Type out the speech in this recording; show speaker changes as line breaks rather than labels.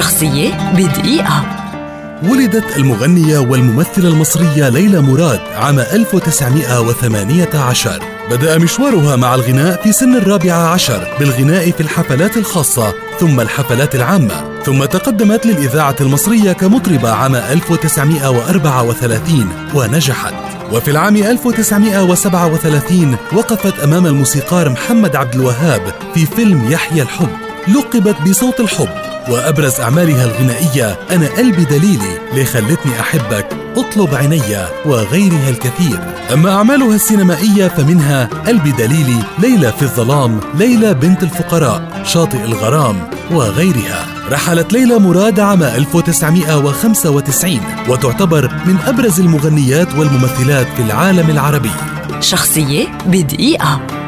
شخصية بدقيقة.
ولدت المغنية والممثلة المصرية ليلى مراد عام 1918 بدأ مشوارها مع الغناء في سن الرابعة عشر بالغناء في الحفلات الخاصة ثم الحفلات العامة. ثم تقدمت للإذاعة المصرية كمطربة عام 1934 ونجحت. وفي العام 1937 وقفت أمام الموسيقار محمد عبد الوهاب في فيلم يحيى الحب. لقبت بصوت الحب وأبرز أعمالها الغنائية أنا قلبي دليلي ليه خلتني أحبك أطلب عيني وغيرها الكثير. أما أعمالها السينمائية فمنها قلبي دليلي ليلى في الظلام ليلى بنت الفقراء شاطئ الغرام وغيرها. رحلت ليلى مراد عام 1995 وتعتبر من أبرز المغنيات والممثلات في العالم العربي.
شخصية بدقيقة.